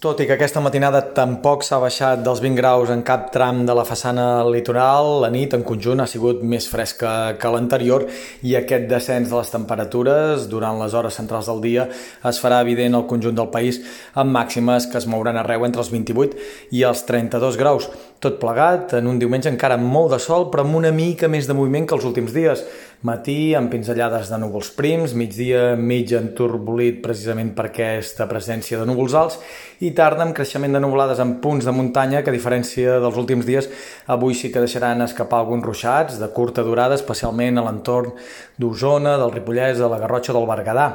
Tot i que aquesta matinada tampoc s'ha baixat dels 20 graus en cap tram de la façana litoral, la nit en conjunt ha sigut més fresca que l'anterior i aquest descens de les temperatures durant les hores centrals del dia es farà evident al conjunt del país amb màximes que es mouran arreu entre els 28 i els 32 graus. Tot plegat en un diumenge encara molt de sol però amb una mica més de moviment que els últims dies. Matí amb pinzellades de núvols prims, migdia mig enturbolit precisament per aquesta presència de núvols alts i tarda amb creixement de nuvolades en punts de muntanya que, a diferència dels últims dies, avui sí que deixaran escapar alguns ruixats de curta durada, especialment a l'entorn d'Osona, del Ripollès, de la Garrotxa del Berguedà.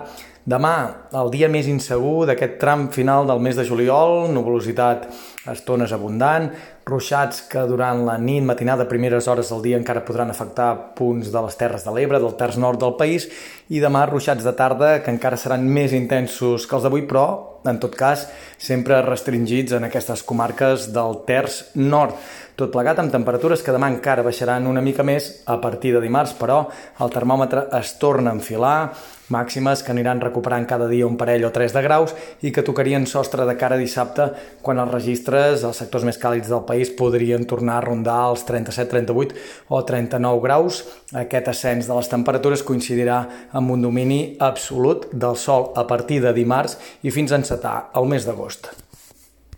Demà, el dia més insegur d'aquest tram final del mes de juliol, nuvolositat a estones abundant, ruixats que durant la nit matinada, primeres hores del dia, encara podran afectar punts de les Terres de l'Ebre, del terç nord del país, i demà ruixats de tarda que encara seran més intensos que els d'avui, però, en tot cas, sempre restringits en aquestes comarques del terç nord. Tot plegat amb temperatures que demà encara baixaran una mica més a partir de dimarts, però el termòmetre es torna a enfilar, màximes que aniran recuperant cada dia un parell o tres de graus i que tocarien sostre de cara dissabte quan els registres als sectors més càlids del país podrien tornar a rondar els 37, 38 o 39 graus. Aquest ascens de les temperatures coincidirà amb un domini absolut del sol a partir de dimarts i fins a encetar el mes d'agost.